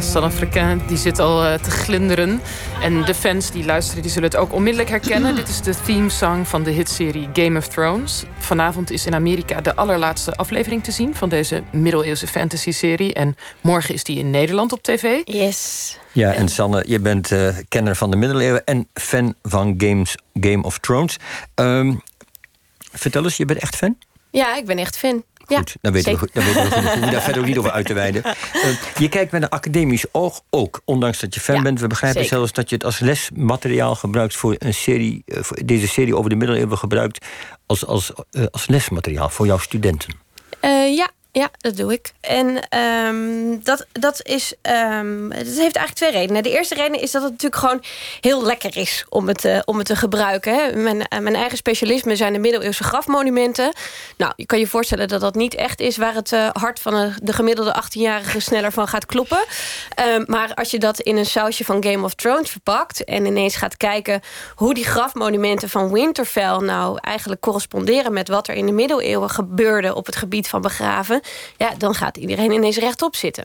San Africain die zit al uh, te glinderen. En de fans die luisteren, die zullen het ook onmiddellijk herkennen. Dit is de themesong van de hitserie Game of Thrones. Vanavond is in Amerika de allerlaatste aflevering te zien... van deze middeleeuwse fantasy-serie. En morgen is die in Nederland op tv. Yes. Ja, en Sanne, je bent uh, kenner van de middeleeuwen... en fan van games, Game of Thrones. Um, vertel eens, je bent echt fan? Ja, ik ben echt fan. Goed, dan weten we, dan weten we daar verder ook niet over uit te wijden. Uh, je kijkt met een academisch oog ook, ondanks dat je fan bent. We begrijpen zeker. zelfs dat je het als lesmateriaal gebruikt voor een serie, uh, voor deze serie over de middeleeuwen gebruikt als, als, uh, als lesmateriaal voor jouw studenten. ja, ja, dat doe ik. En um, dat, dat, is, um, dat heeft eigenlijk twee redenen. De eerste reden is dat het natuurlijk gewoon heel lekker is om het, uh, om het te gebruiken. Hè. Mijn, uh, mijn eigen specialisme zijn de middeleeuwse grafmonumenten. Nou, je kan je voorstellen dat dat niet echt is... waar het uh, hart van de gemiddelde 18-jarige sneller van gaat kloppen. Um, maar als je dat in een sausje van Game of Thrones verpakt... en ineens gaat kijken hoe die grafmonumenten van Winterfell... nou eigenlijk corresponderen met wat er in de middeleeuwen gebeurde... op het gebied van begraven ja, dan gaat iedereen ineens rechtop zitten.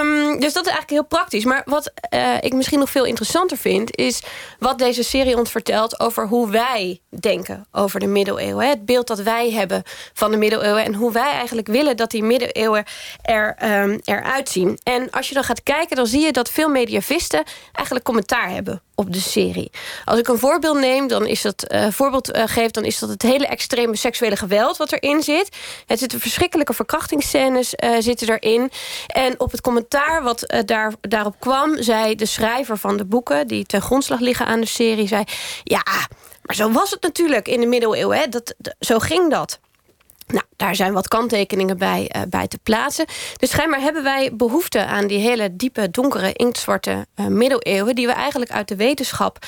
Um, dus dat is eigenlijk heel praktisch. Maar wat uh, ik misschien nog veel interessanter vind... is wat deze serie ons vertelt over hoe wij denken over de middeleeuwen. Het beeld dat wij hebben van de middeleeuwen... en hoe wij eigenlijk willen dat die middeleeuwen er, um, eruit zien. En als je dan gaat kijken, dan zie je dat veel mediavisten... eigenlijk commentaar hebben op de serie. Als ik een voorbeeld neem, dan is dat uh, voorbeeld uh, geef, dan is dat het hele extreme seksuele geweld wat erin zit. Het zitten verschrikkelijke verkrachtingsscènes uh, zitten erin. En op het commentaar wat daar, daarop kwam, zei de schrijver van de boeken die ten grondslag liggen aan de serie, zei ja, maar zo was het natuurlijk in de middeleeuwen. Hè? Dat, zo ging dat. Nou, daar zijn wat kanttekeningen bij, uh, bij te plaatsen. Dus schijnbaar hebben wij behoefte aan die hele diepe, donkere, inktzwarte uh, middeleeuwen... die we eigenlijk uit de wetenschap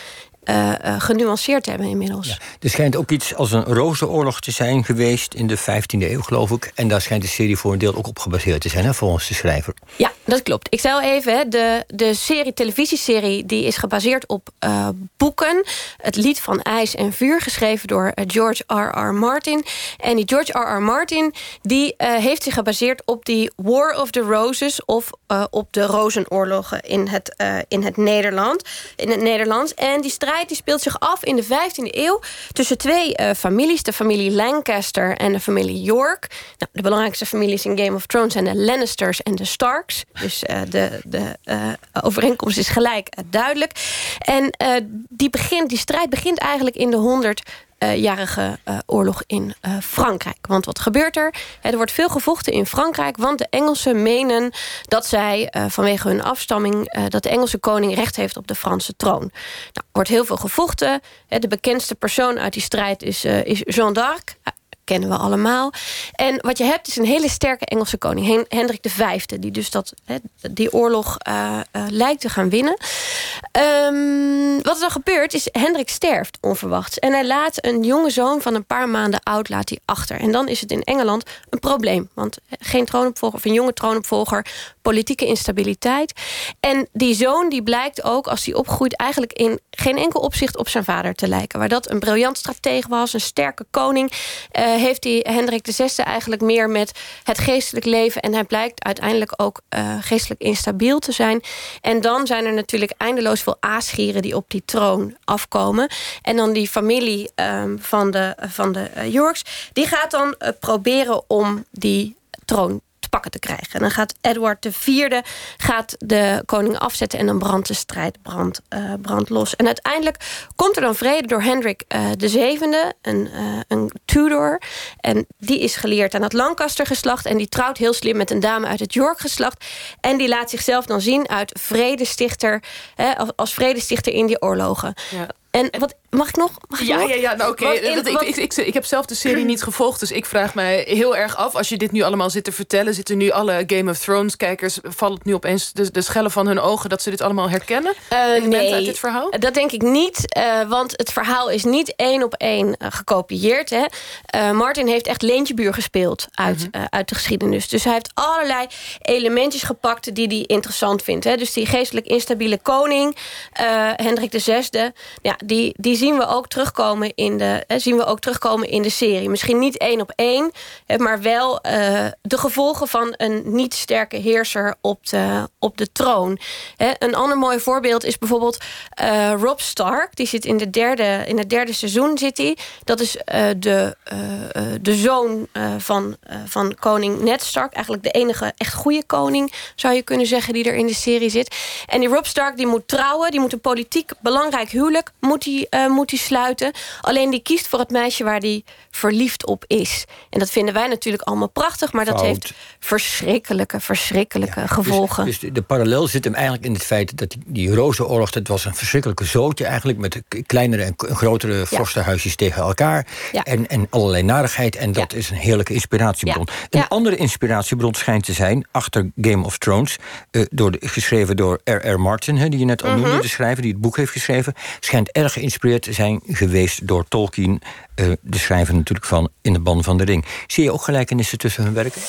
uh, genuanceerd hebben inmiddels. Ja, er schijnt ook iets als een rozenoorlog te zijn geweest in de 15e eeuw, geloof ik. En daar schijnt de serie voor een deel ook op gebaseerd te zijn, hè, volgens de schrijver. Ja, dat klopt. Ik zei al even, de, de serie, televisieserie, die is gebaseerd op uh, boeken. Het lied van IJs en Vuur, geschreven door George R.R. Martin. En die George R.R. Martin, die heeft zich gebaseerd op die War of the Roses... of op de rozenoorlogen in het, in het Nederland. In het Nederlands. En die strijd die speelt zich af in de 15e eeuw... tussen twee uh, families, de familie Lancaster en de familie York. Nou, de belangrijkste families in Game of Thrones zijn de Lannisters en de Starks. Dus uh, de, de uh, overeenkomst is gelijk duidelijk. En die, begint, die strijd begint eigenlijk in de 100 uh, jarige uh, oorlog in uh, Frankrijk. Want wat gebeurt er? Er wordt veel gevochten in Frankrijk... want de Engelsen menen dat zij vanwege hun afstamming... dat de Engelse koning recht heeft op de Franse troon. Nou, er wordt heel veel gevochten. De bekendste persoon uit die strijd is, is Jeanne d'Arc kennen we allemaal. En wat je hebt is een hele sterke Engelse koning, Hendrik V, die dus dat, die oorlog uh, uh, lijkt te gaan winnen. Um, wat er dan gebeurt is, Hendrik sterft onverwachts. En hij laat een jonge zoon van een paar maanden oud laat hij achter. En dan is het in Engeland een probleem. Want geen troonopvolger of een jonge troonopvolger, politieke instabiliteit. En die zoon die blijkt ook, als hij opgroeit... eigenlijk in geen enkel opzicht op zijn vader te lijken. Waar dat een briljant stratege was, een sterke koning... Uh, heeft hij Hendrik VI eigenlijk meer met het geestelijk leven... en hij blijkt uiteindelijk ook uh, geestelijk instabiel te zijn. En dan zijn er natuurlijk eindeloos veel aasgieren... die op die troon afkomen. En dan die familie um, van de, van de Yorks... die gaat dan proberen om die troon te pakken te krijgen. En dan gaat Edward IV gaat de koning afzetten... en dan brandt de strijd brand, uh, brand los. En uiteindelijk komt er dan vrede door Hendrik uh, de zevende, een, uh, een Tudor. En die is geleerd aan het Lancaster-geslacht... en die trouwt heel slim met een dame uit het York-geslacht. En die laat zichzelf dan zien uit vredestichter... Als vredestichter in die oorlogen. Ja. En wat, mag ik nog? Mag ik ja, nog? ja, ja, nou, oké. Okay. Ik, ik, ik, ik, heb zelf de serie niet gevolgd, dus ik vraag mij heel erg af... als je dit nu allemaal zit te vertellen... zitten nu alle Game of Thrones-kijkers... valt het nu opeens de, de schellen van hun ogen... dat ze dit allemaal herkennen? Uh, nee, uit dit verhaal? dat denk ik niet. Uh, want het verhaal is niet één op één uh, gekopieerd. Hè. Martin heeft echt Leentjebuur gespeeld uit, -hmm. uit de geschiedenis. Dus hij heeft allerlei elementjes gepakt... die hij interessant vindt. Hè. Dus die geestelijk instabiele koning, Hendrik VI... Ja, die, die zien we ook terugkomen in de, hè, zien we ook terugkomen in de serie. Misschien niet één op één, maar wel uh, de gevolgen van een niet sterke heerser op de, op de troon. Hè, een ander mooi voorbeeld is bijvoorbeeld uh, Rob Stark. Die zit in, de derde, in het derde seizoen. Zit hij. Dat is uh, de, de zoon van, van koning Ned Stark. Eigenlijk de enige echt goede koning, zou je kunnen zeggen, die er in de serie zit. En die Rob Stark die moet trouwen, die moet een politiek belangrijk huwelijk moet hij, uh, moet hij sluiten. Alleen die kiest voor het meisje waar hij verliefd op is. En dat vinden wij natuurlijk allemaal prachtig, maar dat heeft verschrikkelijke, verschrikkelijke dus- gevolgen. Dus, de, parallel zit hem eigenlijk in het feit dat die, die rozenoorlog, dat was een verschrikkelijke zootje eigenlijk, met kleinere en grotere vorstenhuisjes tegen elkaar. En, en allerlei narigheid. En dat is een heerlijke inspiratiebron. Een andere inspiratiebron schijnt te zijn, achter Game of Thrones, uh, door de, geschreven door R.R. Martin, he, die je net al noemde, mhm. de schrijver, die het boek heeft geschreven, schijnt erg geïnspireerd zijn geweest door Tolkien, uh, de schrijver natuurlijk van In de Ban van de Ring. Zie je ook gelijkenissen tussen hun werken?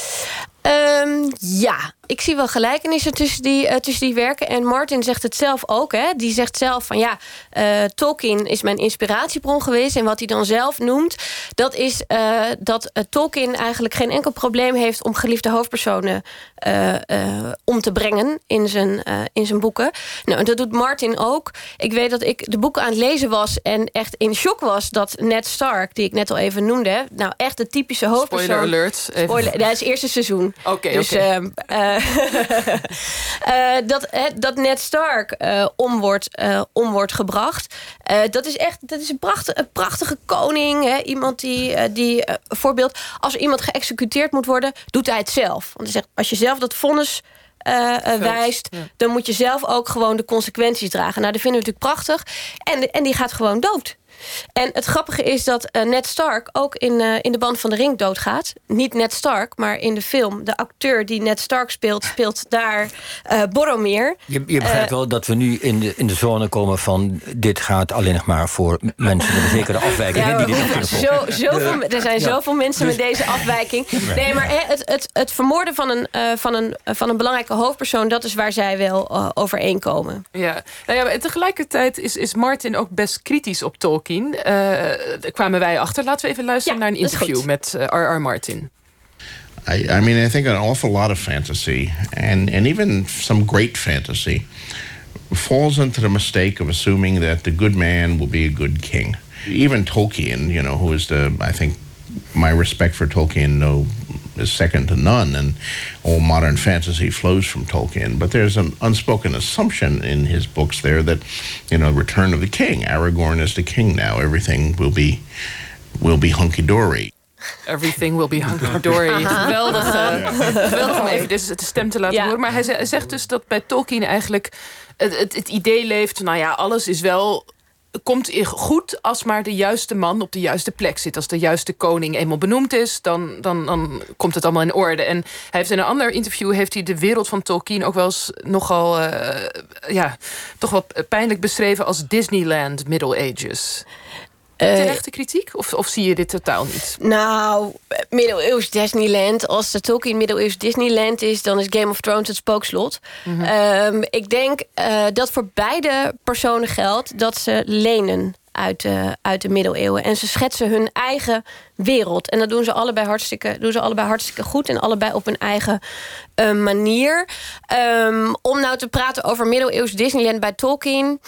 Um, ja, ik zie wel gelijkenissen tussen die, uh, tussen die werken. En Martin zegt het zelf ook. Hè? Die zegt zelf van ja, uh, Tolkien is mijn inspiratiebron geweest. En wat hij dan zelf noemt, dat is uh, dat Tolkien eigenlijk geen enkel probleem heeft om geliefde hoofdpersonen om te brengen in zijn, in zijn boeken. Nou, dat doet Martin ook. Ik weet dat ik de boeken aan het lezen was en echt in shock was dat Ned Stark, die ik net al even noemde, nou echt de typische hoofdpersoon. Spoiler alert. Even. Spoiler, dat is het eerste seizoen. Oké, dus, okay. Ehm, uh, dat, dat Ned Stark uh, om, wordt, om wordt gebracht. dat is echt dat is een, prachtige, een prachtige koning. Hè? Iemand die, die voorbeeld, als er iemand geëxecuteerd moet worden, doet hij het zelf. Want hij zegt, als je zelf dat vonnis wijst, dan moet je zelf ook gewoon de consequenties dragen. Nou, dat vinden we natuurlijk prachtig. En, en die gaat gewoon dood. En het grappige is dat uh, Ned Stark ook in, uh, in de band van de ring doodgaat. Niet Ned Stark, maar in de film. De acteur die Ned Stark speelt, speelt daar uh, Boromir. Je, je begrijpt wel dat we nu in de, in de zone komen van... dit gaat alleen nog maar voor mensen met een zekere afwijking. Ja, die dit zo, zoveel, er zijn zoveel mensen met deze afwijking. Nee, maar het, het, het vermoorden van een, van, een, van een belangrijke hoofdpersoon... dat is waar zij wel overeenkomen. Ja, nou ja maar tegelijkertijd is, is Martin ook best kritisch op Tolkien. Tolkien. Uh, kwamen wij achter. Laten we even luisteren ja, naar een interview met R.R. Uh, Martin. I, I mean, I think an awful lot of fantasy, and, and even some great fantasy, falls into the mistake of assuming that the good man will be a good king. Even Tolkien, you know, who is the, I think, my respect for Tolkien no is second to none, and all modern fantasy flows from Tolkien. But there's an unspoken assumption in his books there that, you know, Return of the King, Aragorn is the king now. Everything will be will be hunky dory. Everything will be hunky-dory. Geweldig, uh, geweldig om even deze stem te laten ja. horen. Maar hij zegt dus dat bij Tolkien eigenlijk het, het, het idee leeft... nou ja, alles is wel komt goed als maar de juiste man op de juiste plek zit. Als de juiste koning eenmaal benoemd is, dan, dan, dan komt het allemaal in orde. En hij heeft in een ander interview heeft hij de wereld van Tolkien ook wel eens nogal uh, ja, toch wel pijnlijk beschreven als Disneyland Middle Ages. Terechte kritiek? Of, of zie je dit totaal niet? Nou, middeleeuws Disneyland. Als de Tolkien middeleeuws Disneyland is... dan is Game of Thrones het spookslot. Mm -hmm. ik denk uh, dat voor beide personen geldt... dat ze lenen uit de, uit de middeleeuwen. En ze schetsen hun eigen wereld. En dat doen ze allebei hartstikke, doen ze allebei hartstikke goed. En allebei op hun eigen uh, manier. Um, om nou te praten over middeleeuws Disneyland bij Tolkien...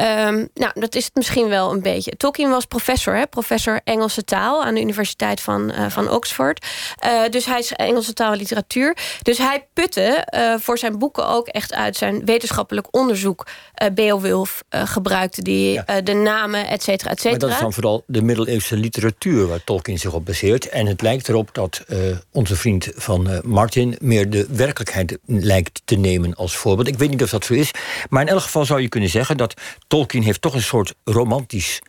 Um, nou, dat is het misschien wel een beetje. Tolkien was professor, hè? professor Engelse taal... aan de Universiteit van, uh, van Oxford. Uh, dus hij is Engelse taal en literatuur. Dus hij putte uh, voor zijn boeken ook echt uit zijn wetenschappelijk onderzoek... Beowulf gebruikte die ja. de namen, et cetera, et cetera. Maar dat is dan vooral de middeleeuwse literatuur... waar Tolkien zich op baseert. En het lijkt erop dat onze vriend van Martin... meer de werkelijkheid lijkt te nemen als voorbeeld. Ik weet niet of dat zo is. Maar in elk geval zou je kunnen zeggen dat Tolkien heeft toch een soort romantisch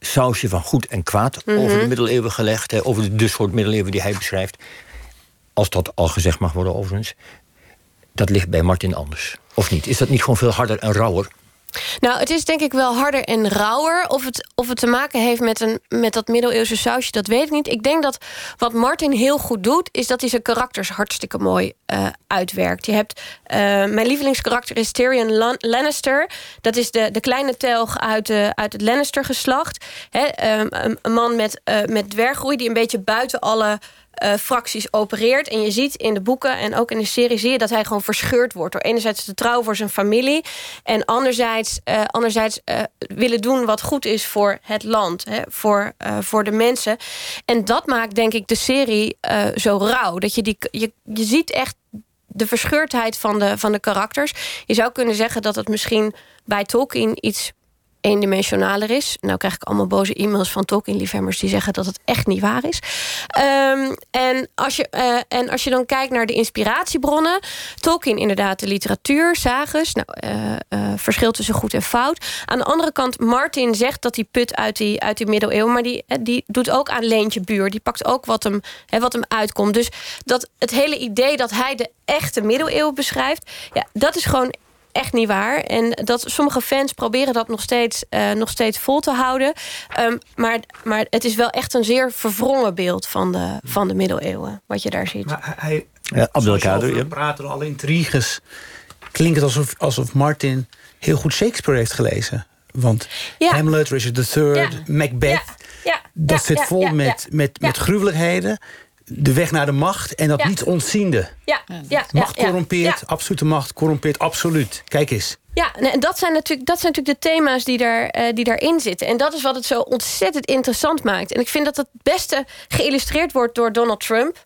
sausje van goed en kwaad over de mhm. middeleeuwen gelegd. Hè, over de, de soort middeleeuwen die hij beschrijft. Als dat al gezegd mag worden overigens. Dat ligt bij Martin anders. Of niet? Is dat niet gewoon veel harder en rauwer? Nou, het is denk ik wel harder en rauwer. Of het, of het te maken heeft met, een, met dat middeleeuwse sausje, dat weet ik niet. Ik denk dat wat Martin heel goed doet... is dat hij zijn karakters hartstikke mooi uh, uitwerkt. Je hebt, uh, mijn lievelingskarakter is Tyrion Lannister. Dat is de, de kleine telg uit, de, uit het Lannister-geslacht. Um, een, een, man met, uh, met dwerggroei die een beetje buiten alle uh, fracties opereert. En je ziet in de boeken en ook in de serie zie je dat hij gewoon verscheurd wordt. Door enerzijds te trouw voor zijn familie. En anderzijds, uh, anderzijds uh, willen doen wat goed is voor het land. Hè, voor, voor de mensen. En dat maakt denk ik de serie zo rauw. Dat je, die, je, je ziet echt de verscheurdheid van de, van de karakters. Je zou kunnen zeggen dat het misschien bij Tolkien iets eendimensionaler is. Nou krijg ik allemaal boze e-mails van Tolkien-liefhebbers... die zeggen dat het echt niet waar is. Um, en, als je, uh, en als je dan kijkt naar de inspiratiebronnen... Tolkien inderdaad de literatuur, sages... Nou, uh, verschil tussen goed en fout. Aan de andere kant, Martin zegt dat hij put uit die, uit die middeleeuwen... maar die, die doet ook aan Leentje Buur. Die pakt ook wat hem, wat hem uitkomt. Dus dat, het hele idee dat hij de echte middeleeuwen beschrijft... Ja, dat is gewoon echt niet waar. En dat sommige fans proberen dat nog steeds, uh, nog steeds vol te houden. Um, maar, maar het is wel echt een zeer verwrongen beeld van de, van de middeleeuwen. Wat je daar ziet. Maar hij, ja, Abdelkader, ja. praten alle intriges. Klinkt het alsof, alsof Martin heel goed Shakespeare heeft gelezen. Want ja. Hamlet, Richard III, ja. Macbeth... Ja. Dat zit vol met, met, met gruwelijkheden de weg naar de macht en dat niet ontziende. Ja, ja, macht corrompeert, absolute macht corrompeert absoluut. Kijk eens. Ja, en dat zijn natuurlijk, dat zijn natuurlijk de thema's die, daar, uh, die daarin zitten. En dat is wat het zo ontzettend interessant maakt. En ik vind dat het beste geïllustreerd wordt door Donald Trump.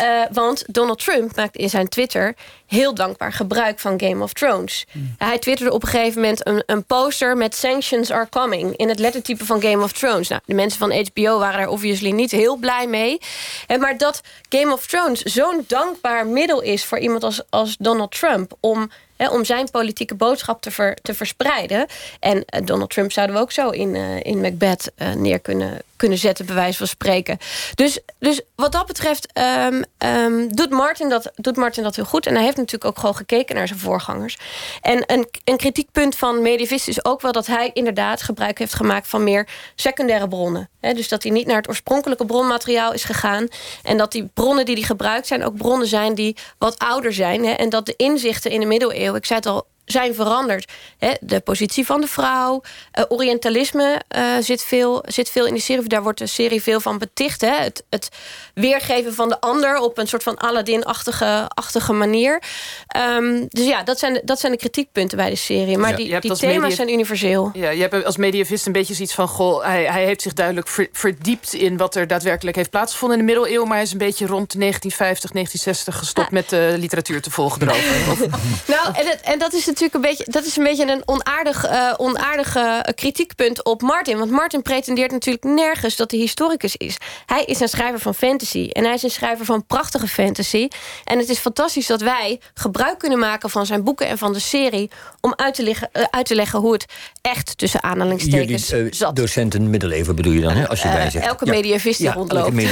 Uh, want Donald Trump maakt in zijn Twitter heel dankbaar gebruik van Game of Thrones. Mm. Hij twitterde op een gegeven moment een, een, poster met Sanctions are coming in het lettertype van Game of Thrones. Nou, de mensen van HBO waren daar obviously niet heel blij mee. En maar dat Game of Thrones zo'n dankbaar middel is voor iemand als, als Donald Trump om om zijn politieke boodschap te, ver, te verspreiden. En uh, Donald Trump zouden we ook zo in, uh, in Macbeth uh, neer kunnen, kunnen zetten, bij wijze van spreken. Dus, dus wat dat betreft um, um, doet, Martin dat, doet Martin dat heel goed. En hij heeft natuurlijk ook gewoon gekeken naar zijn voorgangers. En een, een kritiekpunt van Medievist is ook wel dat hij inderdaad gebruik heeft gemaakt van meer secundaire bronnen. Dus dat hij niet naar het oorspronkelijke bronmateriaal is gegaan. En dat die bronnen die hij gebruikt zijn ook bronnen zijn die wat ouder zijn. En dat de inzichten in de middeleeuwen, ik zei het al zijn veranderd. de positie van de vrouw. Uh, Orientalisme uh, zit, veel, zit veel in de serie. Daar wordt de serie veel van beticht. Het, het, weergeven van de ander op een soort van Aladdin-achtige achtige manier. Um, dus ja, dat zijn, de, dat zijn de kritiekpunten bij de serie. Maar die, die thema's zijn universeel. Ja, je hebt als mediavist een beetje zoiets van... Goh, hij, hij heeft zich duidelijk verdiept in wat er daadwerkelijk heeft plaatsgevonden in de middeleeuwen. Maar hij is een beetje rond 1950, 1960 gestopt met de literatuur te volgen nou, en, en dat is natuurlijk een beetje, dat is een beetje een onaardig, uh, onaardig uh, kritiekpunt op Martin. Want Martin pretendeert natuurlijk nergens dat hij historicus is. Hij is een schrijver van fantasy. En hij is een schrijver van prachtige fantasy. En het is fantastisch dat wij gebruik kunnen maken van zijn boeken en van de serie. om uit te, leggen, uh, uit te leggen hoe het echt tussen aanhalingstekens Jullie, zat. Docenten middeleeuwen bedoel je dan, hè, als je bij zegt. Elke ja. mediavist die ja, rondloopt.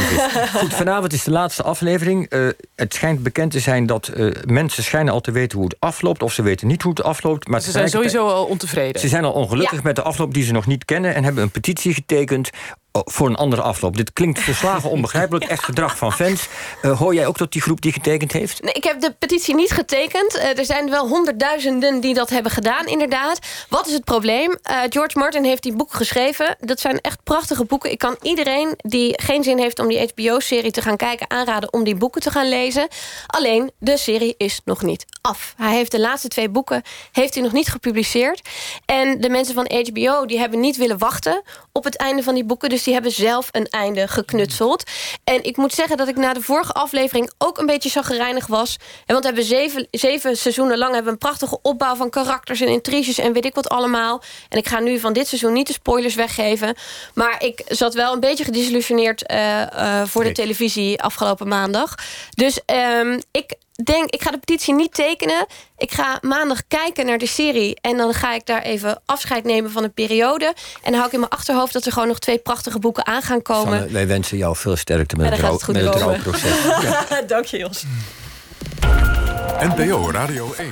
Goed, vanavond is de laatste aflevering. het schijnt bekend te zijn dat mensen schijnen al te weten hoe het afloopt. Of ze weten niet hoe het afloopt. Maar ze zijn sowieso al ontevreden. Ze zijn al ongelukkig ja. met de afloop die ze nog niet kennen... en hebben een petitie getekend voor een andere afloop. Dit klinkt verslagen onbegrijpelijk. Echt gedrag van fans. Uh, hoor jij ook tot die groep die getekend heeft? Nee, ik heb de petitie niet getekend. Uh, er zijn wel honderdduizenden die dat hebben gedaan, inderdaad. Wat is het probleem? Uh, George Martin heeft die boeken geschreven. Dat zijn echt prachtige boeken. Ik kan iedereen die geen zin heeft om die HBO-serie te gaan kijken... aanraden om die boeken te gaan lezen. Alleen, de serie is nog niet af. Hij heeft de laatste twee boeken heeft hij nog niet gepubliceerd. En de mensen van HBO die hebben niet willen wachten... op het einde van die boeken... Dus die hebben zelf een einde geknutseld. En ik moet zeggen dat ik na de vorige aflevering ook een beetje zagrijnig was. En want we hebben zeven, zeven seizoenen lang hebben een prachtige opbouw van karakters en intriges en weet ik wat allemaal. En ik ga nu van dit seizoen niet de spoilers weggeven. Maar ik zat wel een beetje gedisillusioneerd uh, uh, voor de televisie afgelopen maandag. Dus um, ik denk, ik ga de petitie niet tekenen. Ik ga maandag kijken naar de serie. En dan ga ik daar even afscheid nemen van een periode. En dan hou ik in mijn achterhoofd dat er gewoon nog twee prachtige boeken aan gaan komen. Sanne, wij wensen jou veel sterkte met, het, het, met het rouwproces. Dank je, Jos. NPO Radio 1.